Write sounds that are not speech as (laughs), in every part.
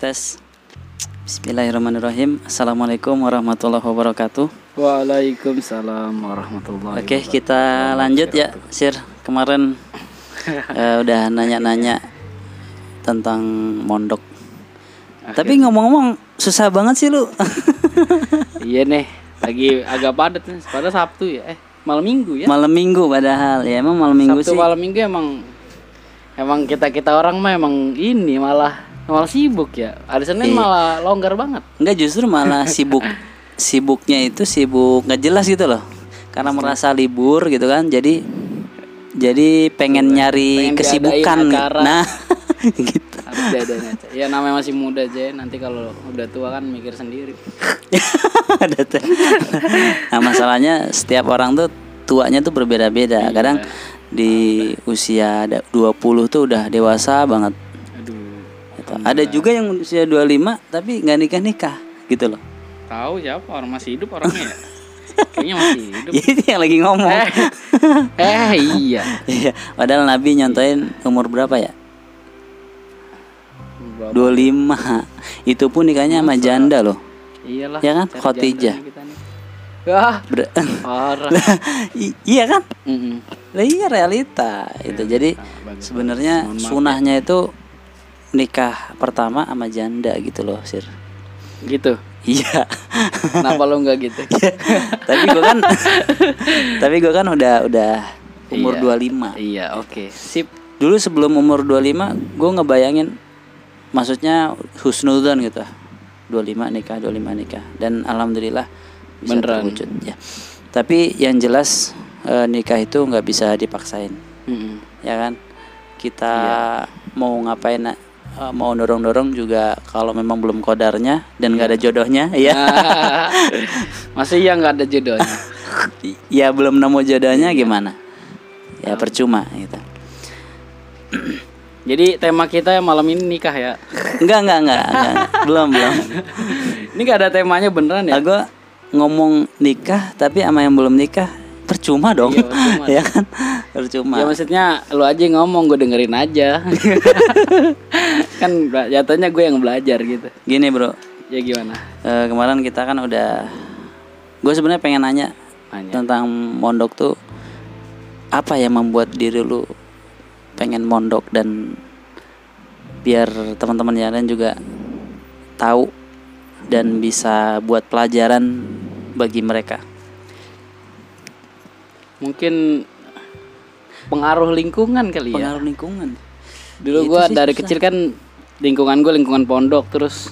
tes. Bismillahirrahmanirrahim. Assalamualaikum warahmatullahi wabarakatuh. Waalaikumsalam warahmatullahi Oke, kita lanjut ya, Sir. Kemarin (laughs) eh, udah nanya-nanya tentang mondok. Tapi ngomong-ngomong susah banget sih lu. (laughs) Iya nih, lagi agak padat nih. Pada Sabtu ya, eh malam Minggu ya. malam minggu padahal ya emang malam minggu Sabtu sih. malam Minggu emang emang kita kita orang mah emang ini malah malah sibuk ya. Hari Senin Iya. malah longgar banget. Enggak justru malah (laughs) sibuk sibuknya itu sibuk nggak jelas gitu loh. Karena merasa libur gitu kan. Jadi jadi pengen nyari Pengen kesibukan. acara. Nah, (laughs) gitu. Harus diadain aja. Ya namanya masih muda aja. Nanti kalau udah tua kan mikir sendiri. (laughs) Nah, masalahnya setiap orang tuh tuanya tuh berbeda-beda. Kadang di usia ada 20 tuh udah dewasa banget. Gitu. Ada juga yang usia 25 tapi nggak nikah-nikah gitu loh. Tahu siapa orang masih hidup orangnya ya? Kayaknya masih (laughs) hidup. Ini yang lagi ngomong. eh, eh iya. (laughs) Iya, padahal Nabi nyontoin umur berapa ya? Berapa? 25. Itu pun nikahnya sama janda loh. Iyalah. Ya kan? Khotijah. Wah, Ber- parah. Iya kan? Mm-mm. Lah iya realita itu. Jadi sebenarnya ya. sunahnya itu nikah pertama sama janda gitu loh, Sir. Gitu. Iya. Kenapa lo nggak gitu? (laughs) tapi gua kan (laughs) tapi gua kan udah udah umur Iya. 25. Iya, oke. Sip. Dulu sebelum umur 25 gua ngebayangin maksudnya husnudzon gitu. 25 nikah, 25 nikah dan alhamdulillah bisa Beneran. terwujud ya. Tapi yang jelas eh, nikah itu nggak bisa dipaksain. Mm-mm. ya kan kita Iya. mau ngapain eh, mau dorong-dorong juga kalau memang belum kodarnya dan nggak ada Iya. jodohnya (laughs) ya (laughs) Masih ya nggak ada jodohnya. (laughs) ya belum nemu jodohnya Iya. gimana ya percuma gitu (clears throat) Jadi tema kita yang malam ini nikah ya. enggak enggak enggak, enggak. belum belum Ini nggak ada temanya beneran ya? aku ngomong nikah tapi sama yang belum nikah percuma dong Iya, percuma. ya kan percuma Ya maksudnya lu aja yang ngomong gue dengerin aja. (laughs) kan jatuhnya gue yang belajar gitu. gini bro Ya gimana? eh, kemarin kita kan udah gue sebenarnya pengen nanya Nanya. tentang mondok tuh apa yang membuat diri lu pengen mondok dan biar teman-teman yang lain juga tahu dan bisa buat pelajaran bagi mereka. Mungkin pengaruh lingkungan kali ya. Pengaruh lingkungan. Dulu sih dari susah. kecil kan lingkungan gue lingkungan pondok terus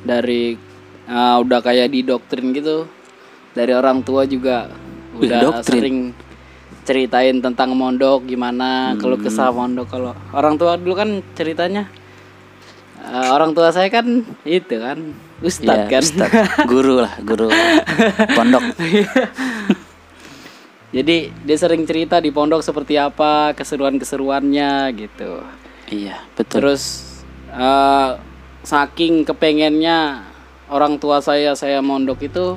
dari uh, udah kayak didoktrin gitu. Dari orang tua juga Wih, udah doktrin. sering ceritain tentang mondok gimana kalau Hmm. kesah mondok kalau orang tua dulu kan ceritanya uh, orang tua saya kan itu kan ustadz Iya, kan Ustadz. guru lah, (laughs) guru pondok. Jadi dia sering cerita di pondok seperti apa keseruan-keseruannya gitu Iya, betul. Terus eh, saking kepengennya orang tua saya saya mondok itu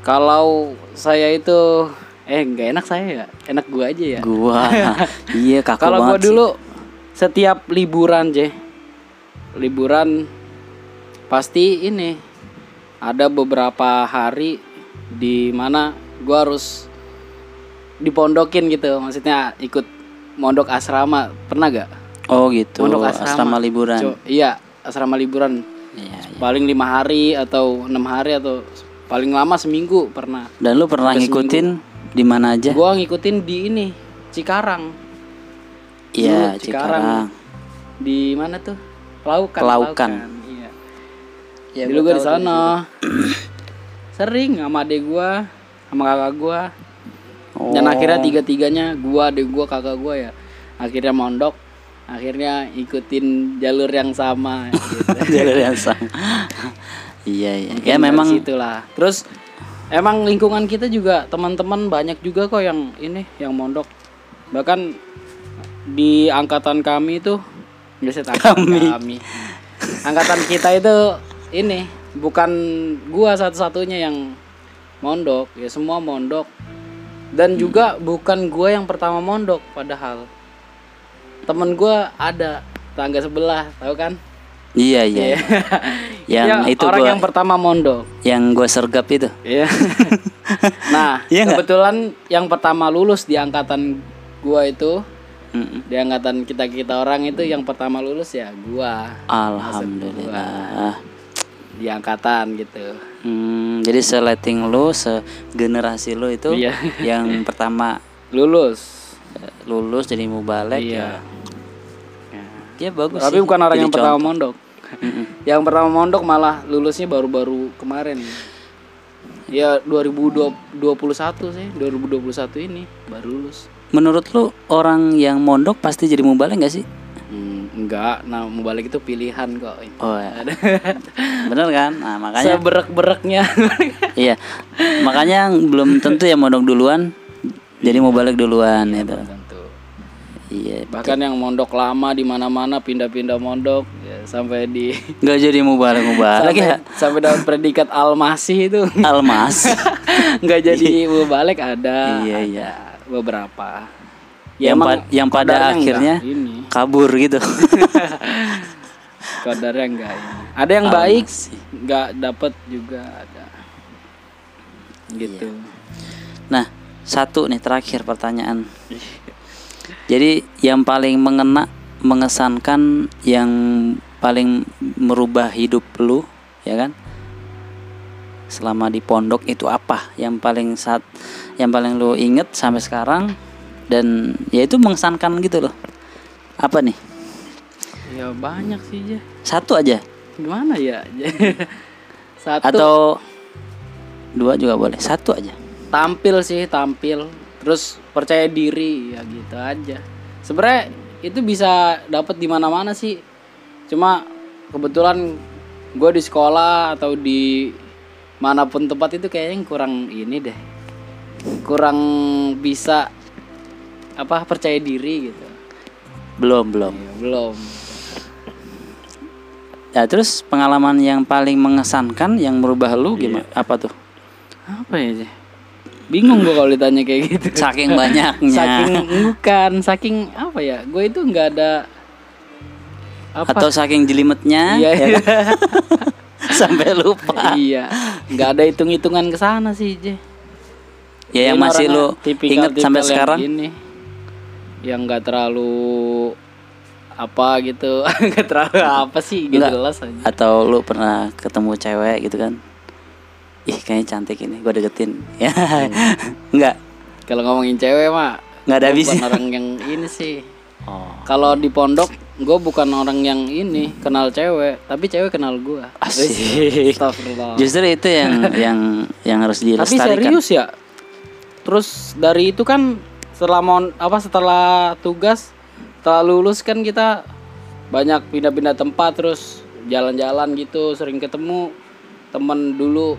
kalau saya itu eh nggak enak saya ya enak gua aja ya. Gua (laughs) iya kaku Kalau gua sih. dulu setiap liburan je liburan pasti ini ada beberapa hari di mana gua harus dipondokin gitu maksudnya ikut mondok asrama pernah gak? Oh gitu. Mondok asrama, asrama. liburan. Co- iya, asrama liburan. Iya, iya. Paling lima hari atau enam hari atau paling lama seminggu pernah. Dan lu pernah Sampai ngikutin di mana aja? Gua ngikutin di ini Cikarang. Iya, dulu Cikarang. Di mana tuh? Laukan. Kelaukan. Iya. Ya, Dulu gua di sana. Sering sama adek gua, sama kakak gua. Dan Oh. akhirnya tiga-tiganya gua, adek gua, kakak gua ya. Akhirnya mondok. Akhirnya ikutin jalur yang sama (laughs) gitu. Jalur yang sama. (laughs) iya, iya. Mungkin Ya memang situlah. Terus emang lingkungan kita juga teman-teman banyak juga kok yang ini yang mondok. Bahkan di angkatan kami itu biasa Kami. kami. Angkatan kita itu ini bukan gua satu-satunya yang mondok, ya semua mondok. Dan juga bukan gua yang pertama mondok padahal. Temen gua ada tangga sebelah, tahu kan? Iya iya. (laughs) yang Ya, itu orang gua yang pertama mondok. yang gua sergap itu. Iya. (laughs) nah, Iya kebetulan yang pertama lulus di angkatan gua itu, Mm-mm. di angkatan kita-kita orang itu yang pertama lulus ya gua Alhamdulillah. Di angkatan gitu. Hmm, jadi seleting lu, segenerasi lu itu Iya. yang (laughs) pertama Lulus. lulus jadi mubalek Iya. ya. Ya bagus Tapi sih, bukan orang jadi yang pertama contoh. mondok. (laughs) yang pertama mondok malah lulusnya baru-baru kemarin. Ya 2021 sih, 2021 ini baru lulus. Menurut lu orang yang mondok pasti jadi mubalek gak sih? Hmm, enggak, nah mau balik itu pilihan kok. Oh ya. (laughs) Bener kan? Nah, makanya Seberek-bereknya. (laughs) iya. Makanya belum tentu yang mondok duluan jadi mubalek duluan itu. Tentu. Iya. Bahkan yang mondok lama di mana-mana pindah-pindah mondok ya, sampai di (laughs) Nggak jadi mubalek mubalek sampai, ya. sampai dapat predikat almasih itu. Almas. Enggak jadi balik ada. Iya, ada iya. Beberapa. Yang, emang pa- yang pada akhirnya kabur gitu. (laughs) Kodarnya enggak ini. Ada yang baik enggak dapat juga ada. Gitu. Nah, satu nih terakhir pertanyaan. Jadi yang paling mengena, mengesankan, yang paling merubah hidup lu, ya kan? Selama di pondok itu apa? Yang paling saat, yang paling lu inget sampai sekarang dan ya itu mengesankan gitu loh. Apa nih? Ya banyak sih ya. Satu aja Gimana ya? (laughs) Satu atau dua juga boleh. Satu aja. tampil sih tampil terus percaya diri ya gitu aja sebenarnya itu bisa dapat di mana-mana sih cuma kebetulan gue di sekolah atau di mana pun tempat itu kayaknya kurang ini deh kurang bisa apa percaya diri gitu Belum, belum. Ya, belum Ya terus pengalaman yang paling mengesankan yang merubah lu gimana? Apa tuh? apa ya bingung gue kalau ditanya kayak gitu Saking banyaknya. saking bukan saking apa ya gue itu nggak ada apa Atau saking jelimetnya Iya. ya kan? (laughs) sampai lupa. iya nggak ada hitung hitungan ke sana sih Je Ya yang masih lu inget sampai sekarang. gini, yang nggak terlalu apa gitu (laughs) nggak terlalu apa sih gitu jelas aja Atau lu pernah ketemu cewek gitu kan? Ih kayaknya cantik ini, gue deketin. (laughs) Ya, nggak, kalau ngomongin cewek mah nggak ada bukan orang yang ini sih (laughs) Oh, kalau di pondok gue bukan orang yang ini kenal cewek tapi cewek kenal gue Asik. Astagfirullah. justru itu yang yang yang harus Tapi dilestarikan. serius ya. Terus dari itu kan setelah mon, apa setelah tugas setelah lulus kan kita banyak pindah-pindah tempat terus jalan-jalan gitu sering ketemu temen dulu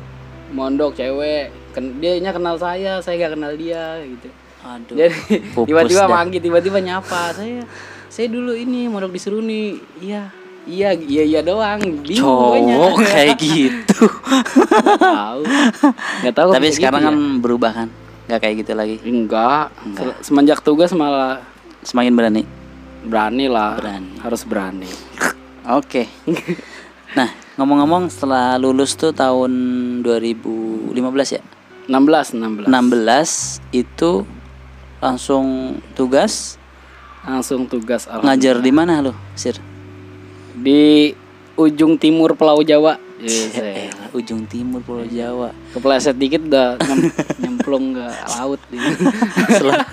mondok cewek Ken, dia nya kenal saya saya gak kenal dia gitu Aduh. jadi tiba-tiba manggil tiba-tiba nyapa saya saya dulu ini mondok di Seruni iya iya iya iya doang. Cowok kayak gitu. (laughs) Nggak tahu nggak tahu Tapi kayak sekarang gitu kan ya. berubah kan? Nggak kayak gitu lagi. Enggak. Se- Semenjak tugas malah Semakin berani. berani lah. Berani. Harus berani. Oke. (laughs) nah, ngomong-ngomong setelah lulus tuh tahun 2015 ya? 16 16. 16 itu langsung tugas Langsung tugas ngajar di mana lo, Sir? di ujung timur Pulau Jawa. Yes, Eh, ujung timur Pulau Jawa. Kepleset dikit udah (laughs) nyem- nyemplung ke laut Setelah-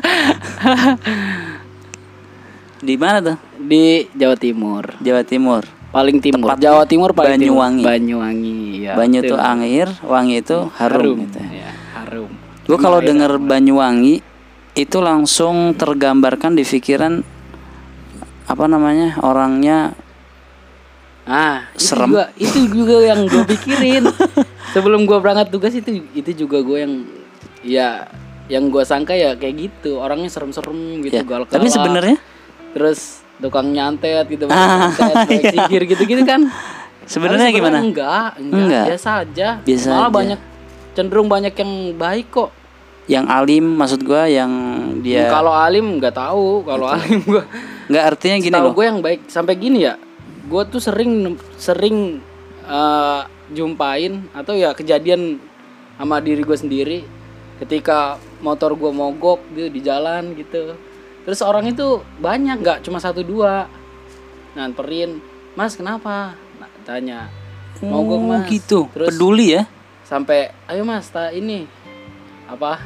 di mana tuh? di Jawa Timur. Jawa Timur. Paling timur. Tepatnya Jawa Timur paling timur. Banyuwangi. Banyuwangi. Ya, Banyu tuh angin, wangi itu harum, gitu. Ya, harum. Gue kalau denger Banyuwangi itu langsung tergambarkan di pikiran apa namanya orangnya Ah, itu Serem. juga itu juga yang gue pikirin. (laughs) Sebelum gue berangkat tugas itu itu juga gue yang ya yang gue sangka ya kayak gitu orangnya serem-serem gitu ya. galak Tapi sebenarnya terus tukang nyantet gitu Ah, nyantet, (laughs) iya. sihir gitu-gitu kan sebenarnya gimana? enggak, enggak Enggak. biasa aja Biasa malah aja. banyak cenderung banyak yang baik kok Yang alim maksud gua yang dia kalau alim nggak tahu kalau alim gue nggak artinya gini loh. gue yang baik sampai gini ya gue tuh sering sering eh, jumpain atau ya kejadian sama diri gue sendiri. Ketika motor gue mogok gitu di jalan gitu. Terus orang itu banyak nggak cuma satu dua. Nganterin mas kenapa? Nah, tanya. Mogok Oh, mas. gitu. terus Peduli ya. sampai ayo mas ta ini apa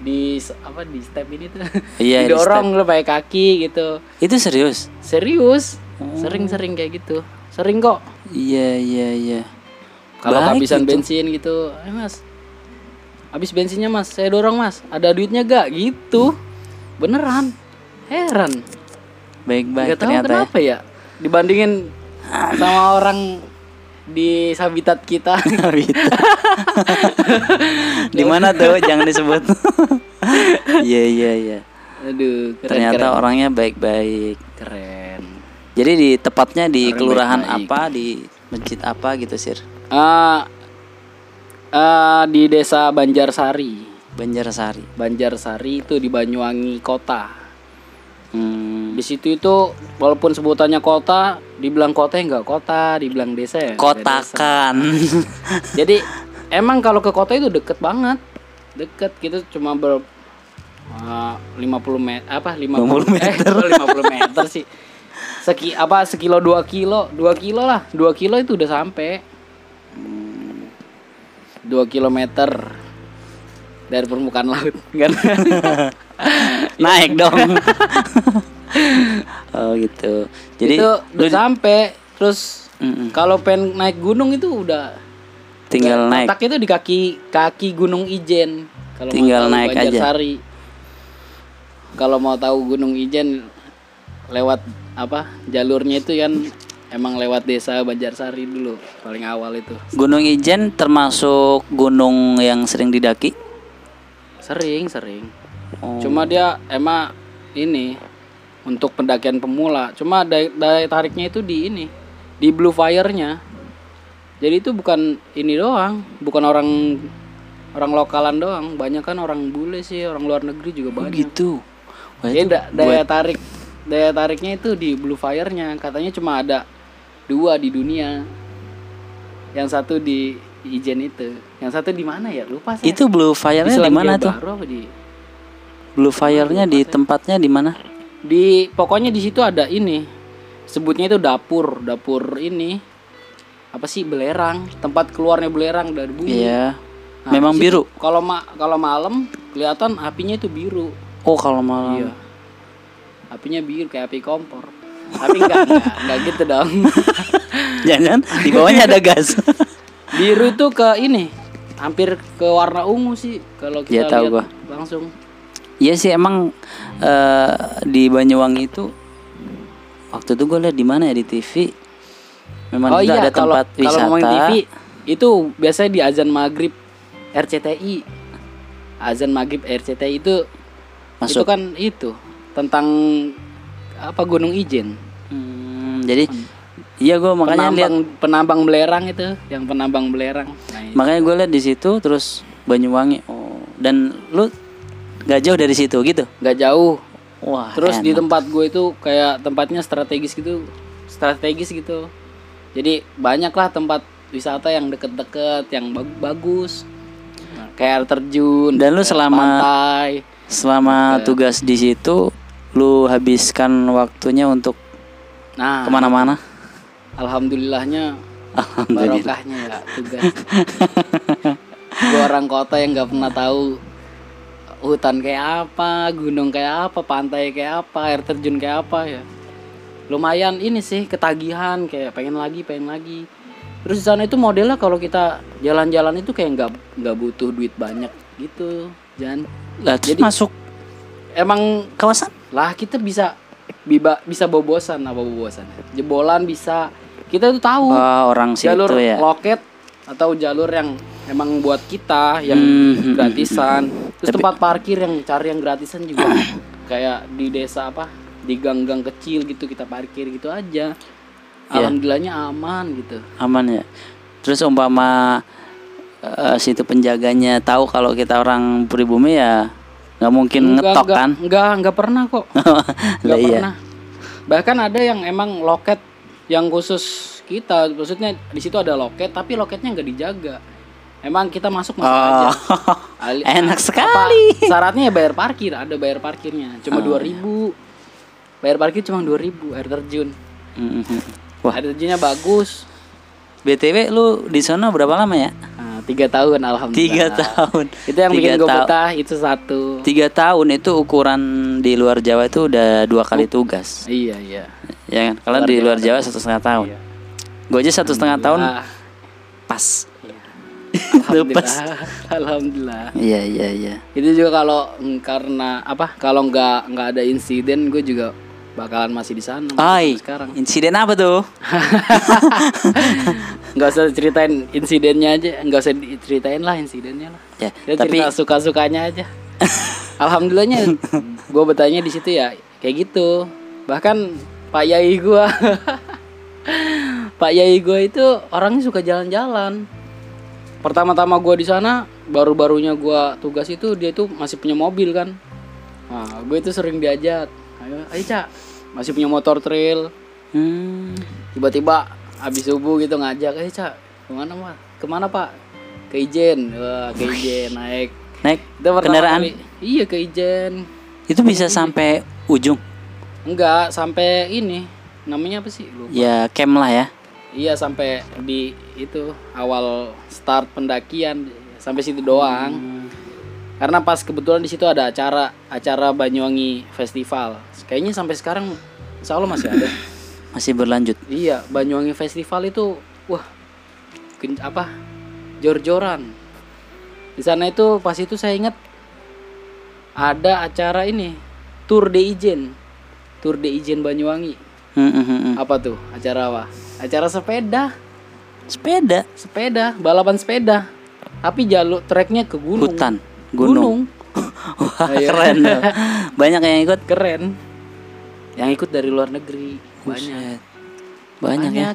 di apa di step ini tuh. Iya, (laughs) di didorong lo pakai kaki gitu. Itu serius. serius. Oh. Sering-sering kayak gitu sering kok Iya, iya, iya. kalau kehabisan gitu. bensin gitu ayo mas habis bensinnya mas saya dorong mas ada duitnya gak gitu beneran heran Baik-baik nggak tahu ternyata ya. kenapa ya dibandingin sama orang di habitat kita (laughs) Habitat. Di mana tuh? Jangan disebut. (laughs) Iya, iya, iya. aduh keren Ternyata keren. orangnya baik-baik. keren Jadi di tepatnya di Orang kelurahan baik-baik. apa, di masjid apa gitu, Sir? Ah, ah, di desa Banjarsari Banjarsari. Banjarsari itu di Banyuwangi kota Hmm. di situ itu walaupun sebutannya kota dibilang kota ya nggak kota dibilang desa ya nggak desa. Kotakan. (laughs) jadi emang kalau ke kota itu deket banget deket gitu cuma ber ah, 50 (laughs) meter apa 50, 50 meter. eh, 50 meter sih seki apa sekilo dua kilo dua kilo lah dua kilo itu udah sampai dua kilometer dari permukaan laut (laughs) kan (laughs) Naik dong. (laughs) oh gitu. Jadi itu udah sampai terus Mm-mm. kalau pengen naik gunung itu udah tinggal naik. letaknya itu di kaki kaki Gunung Ijen kalau mau Tinggal tahu naik aja. Kalau mau tahu Gunung Ijen lewat apa jalurnya itu kan emang lewat desa Banjarsari dulu paling awal itu Gunung Ijen termasuk gunung yang sering didaki. sering sering Oh. cuma dia emang ini untuk pendakian pemula cuma daya, daya tariknya itu di ini di Blue Fire-nya jadi itu bukan ini doang bukan orang orang lokalan doang banyak kan orang bule sih orang luar negeri juga Oh, banyak gitu. Wah, Jadi itu da- daya tarik daya tariknya itu di Blue Fire-nya. Katanya cuma ada dua di dunia. Yang satu di Ijen itu. Yang satu di mana ya? Lupa saya. Itu blue fire-nya di mana tuh? Di? Blue fire-nya di tempatnya di mana? di pokoknya di situ ada ini. Sebutnya itu dapur. Dapur ini apa sih belerang. Tempat keluarnya belerang dari bumi. Iya. Nah, Memang biru. kalau ma kalau malam kelihatan apinya itu biru. Oh, kalau malam. iya apinya biru kayak api kompor tapi enggak enggak, enggak gitu dong Jangan (laughs) di bawahnya ada gas. (laughs) biru itu ke ini hampir ke warna ungu sih kalau Iya, kita tahu lihat gua. langsung Iya sih emang eh, di Banyuwangi itu waktu itu gue lihat di mana ya di TV. Memang oh itu iya ada kalau tempat kalau wisata. ngomongin TV itu biasanya di azan maghrib RCTI azan maghrib RCTI itu itu Masuk. kan itu tentang apa Gunung Ijen Hmm, jadi iya gue makanya penambang penambang belerang itu yang penambang belerang nah, itu. makanya gue lihat di situ terus Banyuwangi. Oh, dan lu gak jauh dari situ gitu. nggak jauh Wah. terus di enak. tempat gue itu kayak tempatnya strategis gitu strategis gitu jadi banyak lah tempat wisata yang deket-deket yang bag- bagus kayak air terjun Dan lu selama- pantai selama tugas di situ lu habiskan waktunya untuk nah. ke mana-mana. alhamdulillahnya Alhamdulillah. barokahnya ya tugas. Gue orang kota yang nggak pernah tahu hutan kayak apa gunung kayak apa pantai kayak apa air terjun kayak apa ya. Lumayan ini sih ketagihan kayak pengen lagi pengen lagi. Terus di sana itu modelnya kalau kita jalan-jalan itu kayak nggak nggak butuh duit banyak gitu Jan. Lah, terus Jadi- masuk emang kawasan? lah kita bisa biba, bisa bobosan apa bobosan jebolan bisa. Kita tuh tahu Wah, orang situ jalur ya. loket atau jalur yang emang buat kita yang Hmm, gratisan. terus Tapi- tempat parkir yang cari yang gratisan juga. (clears throat) Kayak di desa apa? Di gang-gang kecil gitu kita parkir gitu aja. Iya. alhamdulillahnya aman gitu. Aman ya. Terus umpama eh, situ penjaganya tahu kalau kita orang pribumi ya nggak mungkin ngetok enggak, kan? enggak enggak pernah kok Lah (laughs) Nggak iya. pernah. Bahkan ada yang emang loket yang khusus kita maksudnya di situ ada loket tapi loketnya nggak dijaga emang kita masuk masuk aja Oh, (laughs) Ali- enak apa, sekali. syaratnya ya bayar parkir ada bayar parkirnya cuma Oh. dua ribu bayar parkir cuma dua ribu air terjun Mhm. Wah, air terjunnya bagus BTW lu di sana berapa lama ya? Tiga tahun alhamdulillah Tiga tahun. itu yang bikin Tiga gue tahun. betah itu satu Tiga tahun itu ukuran di luar Jawa itu udah dua kali tugas, iya iya ya kan? Kalau di luar Jawa satu setengah tahun. Iya. Gue aja satu setengah tahun Ah, pas. alhamdulillah (laughs) alhamdulillah Iya iya iya. itu juga kalau karena apa kalau nggak nggak ada insiden gue juga bakalan masih di sana sampai sekarang insiden apa tuh? (laughs) nggak usah ceritain insidennya aja nggak usah diceritain lah insidennya lah. Ya, Kita tapi cerita suka sukanya aja. (laughs) Alhamdulillahnya gue bertanya di situ ya kayak gitu. Bahkan pak yai gue (laughs) pak yai gue itu orangnya suka jalan-jalan. Pertama-tama gue di sana baru-barunya gue tugas itu dia itu masih punya mobil kan. Nah gue itu sering diajak. Ayo ayo cak. Masih punya motor trail. Hmm, tiba-tiba habis subuh gitu ngajak eh cak ke mana pak ke mana pak? Ke Ijen. Wah ke Ijen naik. Naik Itu kendaraan? kali- iya ke Ijen. Itu bisa sampai ujung. enggak sampai ini. Namanya apa sih? Lupa. Ya camp lah ya. iya sampai di itu awal start pendakian sampai situ doang. Karena pas kebetulan di situ ada acara acara Banyuwangi Festival. Kayaknya sampai sekarang Insya Allah masih ada (laughs) Masih berlanjut. Iya, Banyuwangi Festival itu wah apa? Jor-joran. Di sana itu pas itu saya ingat ada acara ini, Tour de Ijen. Tour de Ijen Banyuwangi. Hmm, hmm, hmm. Apa tuh? Acara apa? Acara sepeda. Sepeda, Sepeda, balapan sepeda. Tapi jalur treknya ke gunung. hutan, gunung. (laughs) Wah, Ayo. keren. tuh. Banyak yang ikut. Keren. Yang ikut dari luar negeri. Banyak. Buset. Banyak, ya.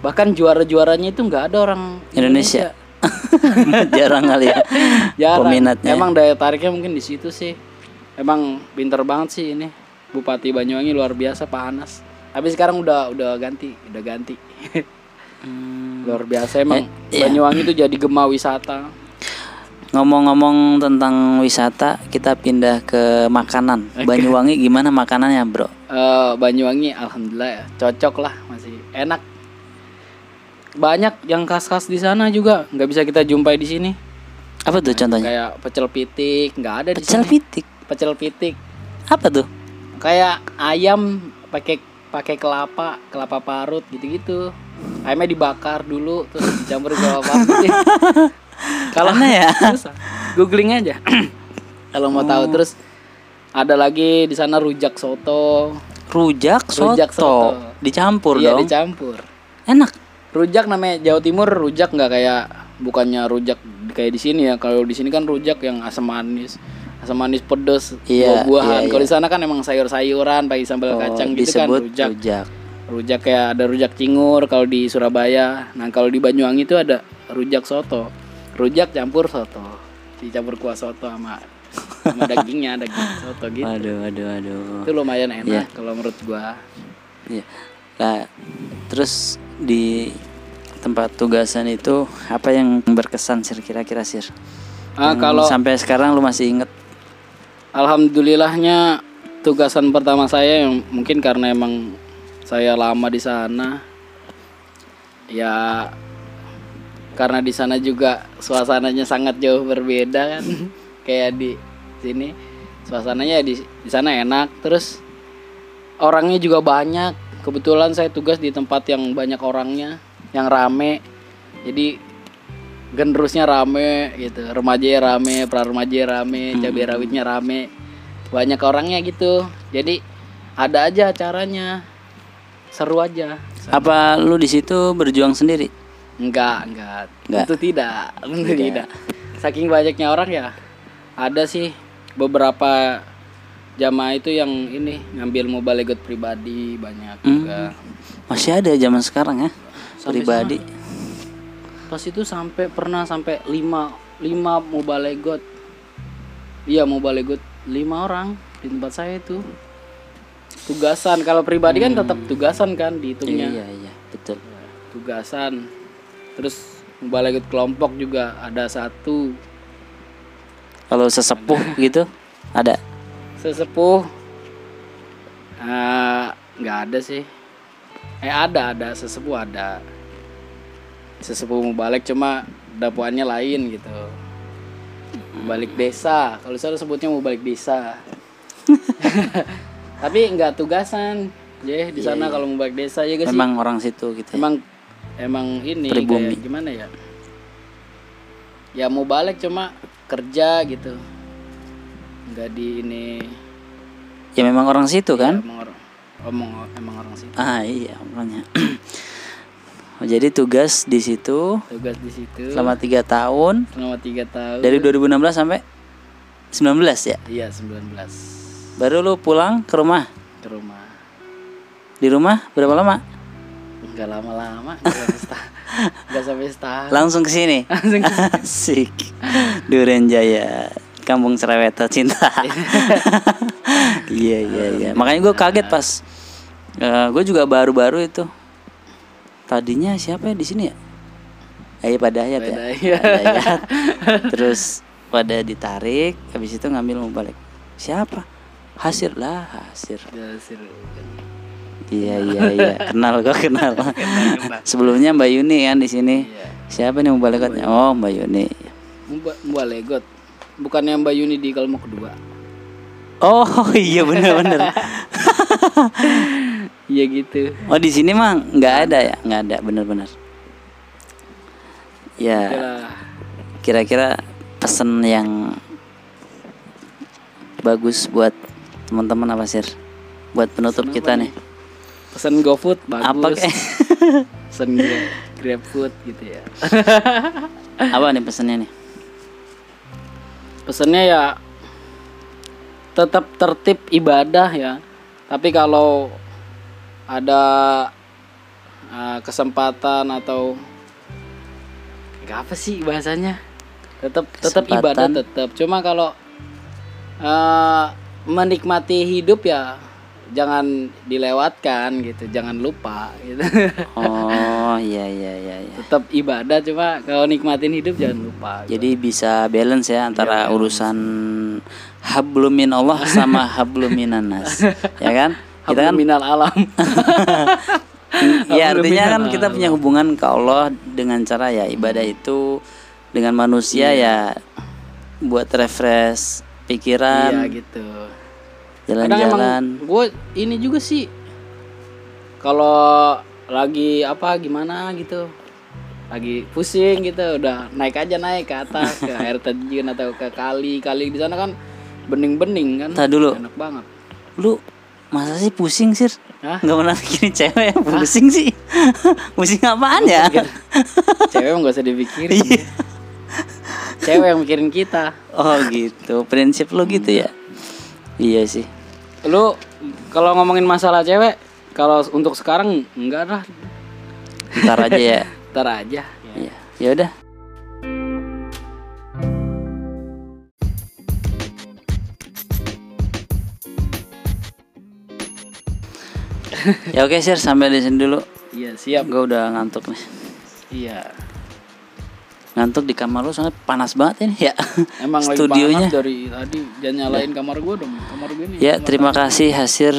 Bahkan juara-juaranya itu nggak ada orang Indonesia. (laughs) Jarang kali ya. (laughs) Jarang. Peminatnya. Emang daya tariknya mungkin di situ sih. Emang pinter banget sih ini. Bupati Banyuwangi luar biasa Pak Anas. Tapi sekarang udah udah ganti, udah ganti. (laughs) Hmm. luar biasa emang Eh. Banyuwangi itu jadi gema wisata. Ngomong-ngomong tentang wisata, kita pindah ke makanan. Banyuwangi gimana makanannya, Bro? Eh, Banyuwangi alhamdulillah ya, cocok lah masih enak. Banyak yang khas-khas di sana juga nggak bisa kita jumpai di sini. Apa tuh contohnya? Kayak pecel pitik nggak ada di Pecel sini. pitik. Pecel pitik Apa tuh? kayak ayam pakai pakai kelapa kelapa parut gitu-gitu ayamnya dibakar dulu terus dicampur kelapa parut (laughs) kalau ya? (laughs) susah. googling aja (clears throat) kalau mau tahu terus ada lagi di sana rujak soto Rujak soto. Rujak soto. Dicampur iya dong. dicampur Enak. rujak namanya Jawa Timur rujak nggak kayak bukannya rujak kayak di sini ya kalau di sini kan rujak yang asam manis asam manis pedes Iya, buah-buahan iya, kalau iya. di sana kan emang sayur-sayuran pakai sambal Oh, kacang gitu kan rujak rujak. rujak kayak ada rujak cingur kalau di Surabaya nah kalau di Banyuwangi itu ada rujak soto rujak campur soto dicampur kuah soto sama sama dagingnya (laughs) daging soto gitu Waduh, waduh, waduh. itu lumayan enak Iya. kalau menurut gua Iya. Nah, terus di tempat tugasan itu apa yang berkesan sir kira-kira sir? ah Yang kalau sampai sekarang lu masih inget? alhamdulillahnya tugasan pertama saya yang mungkin karena emang saya lama di sana ya karena di sana juga suasananya sangat jauh berbeda kan. (laughs) Kayak di sini suasananya di di sana enak. Terus orangnya juga banyak. Kebetulan saya tugas di tempat yang banyak orangnya yang rame. Jadi generusnya rame gitu. Remaja rame pra remaja rame cabai rawitnya rame. Banyak orangnya gitu. Jadi ada aja acaranya. Seru aja. Apa lu di situ berjuang sendiri? Enggak enggak. Enggak. tentu tidak. Tentu tidak. Saking banyaknya orang ya ada sih beberapa jamaah itu yang ini ngambil mobile legend pribadi banyak juga. Masih ada zaman sekarang ya? Sampai pribadi. pas itu sampai pernah sampai 5 5 mobile legend. Iya mobile legend. 5 orang di tempat saya itu. Tugasan. Kalau pribadi kan tetap tugasan kan dihitungnya Iya iya betul. tugasan terus balik ikut kelompok juga ada satu. Kalau sesepuh gitu ada. sesepuh? Eh, nggak ada sih. Eh ada ada. Sesepuh ada. Sesepuh mau balik cuma dapuannya lain gitu. Balik desa. Kalau saya sebutnya mau balik desa. (laughs) Tapi nggak tugasan Jeh di sana kalau mau balik desa ya guys Memang orang situ gitu. Ya. emang emang ini Pribumi. kayak gimana ya ya mau balik cuma kerja gitu nggak di ini Ya memang orang situ kan. emang orang omong emang orang situ Ah iya makanya. Oh, (clears throat) Jadi tugas di situ tugas di situ selama tiga tahun selama tiga tahun dari 2016 sampai 19 ya. iya 19 Baru lu pulang ke rumah. ke rumah Di rumah berapa lama? Nggak lama-lama nggak sampai setahun Langsung ke sini. Langsung ke (laughs) Asik. Duren Jaya, Kampung Cereweta Cinta. (laughs) Iya iya iya. Makanya gue kaget pas gue juga baru-baru itu. Tadinya siapa ya di sini ya? Ayo pada Hayat ya. Pada. (laughs) Terus pada ditarik, habis itu ngambil mau balik. Siapa? Hasir lah, Hasir. Dasar. Iya iya iya, (laughs) kenal gue kenal. Sebelumnya Mbak Yuni kan di sini. Iya. Siapa nih balik? Oh Mbak Yuni. Mbak Mbak Legot bukannya Mbak Yuni di Kalmo kedua Oh (laughs) iya benar-benar. (laughs) iya gitu Oh di sini mah nggak ada ya, nggak ada benar-benar. Ya Itulah. kira-kira pesan yang bagus buat teman-teman apa sih? Buat penutup kita nih. Pesen GoFood bagus. Apa kek? pesen (laughs) Grab, GrabFood gitu ya. (laughs) Apa nih pesannya nih? pesennya ya tetap tertib ibadah ya. Tapi kalau ada uh, kesempatan atau apa sih bahasanya? Tetap tetap ibadah tetap. Cuma kalau uh, menikmati hidup ya jangan dilewatkan gitu jangan lupa gitu Oh (laughs) iya iya iya. iya. tetap ibadah cuma kalau nikmatin hidup jangan lupa gitu. Jadi bisa balance ya antara urusan hablumin Allah sama (laughs) habluminan nas. ya kan? Kita kan minal alam (laughs) ya artinya kan kita punya hubungan ke Allah dengan cara ya ibadah itu dengan manusia ya buat refresh iya pikiran, gitu kadang emang jalan-jalan. gue ini juga sih kalau lagi apa gimana gitu lagi pusing gitu udah naik aja naik ke atas ke air terjun atau ke kali kali di sana kan bening-bening kan Tar dulu. enak banget Lu masa sih pusing sih? Hah? Nggak pernah mikirin cewek yang pusing sih. (laughs) pusing apaan ya? cewek emang gak usah dipikirin Iya. cewek yang mikirin kita oh gitu. Prinsip lu gitu ya? Iya sih. lu kalau ngomongin masalah cewek kalau untuk sekarang enggak lah Ntar aja ya. (laughs) ntar aja Iya. Ya udah. ya oke sir sampai di sini dulu. iya siap Gue udah ngantuk nih. iya Ngantuk di kamar lu soalnya panas banget ini ya. Emang Studionya. lagi panas dari tadi jangan nyalain kamar gue dong kamar gue nih Ya terima kasih Hasir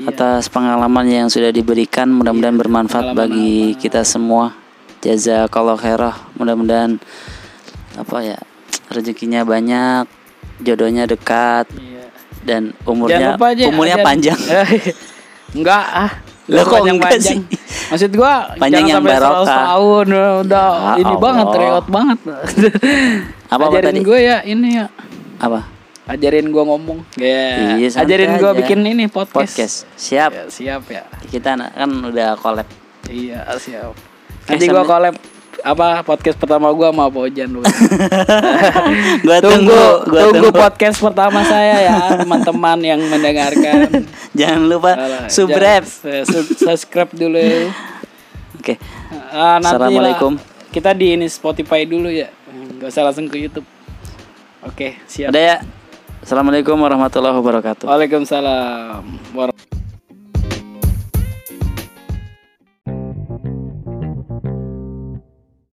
atas pengalaman yang sudah diberikan. Mudah-mudahan bermanfaat bagi kita semua. Jazakallah khairah. Mudah-mudahan apa ya rezekinya banyak, jodohnya dekat Iya. dan umurnya aja umurnya ajarin- panjang. (laughs) enggak ah Lah, kok enggak panjang sih? Maksud gua Panjang yang barokah. 100 tahun udah Ya ini banget Allah. reot banget (laughs) Apa ajarin tadi? gue ya ini ya Apa? ajarin gua ngomong ya Iya, santai ajarin gua aja. bikin ini podcast, Podcast. Siap. Ya, siap ya Kita kan udah collab. iya siap nanti gua sampai- collab apa podcast pertama gua sama Pojan lu (laughs) gua tunggu tunggu, gua tunggu tunggu. podcast pertama saya ya (laughs) teman-teman yang mendengarkan Jangan lupa Alah, subscribe. jangan- su- subscribe dulu Oke. Ah, nanti Assalamualaikum. lah. kita di ini Spotify dulu ya nggak usah langsung ke YouTube oke siap Udah ya. Assalamualaikum warahmatullahi wabarakatuh. Waalaikumsalam warahmatullahi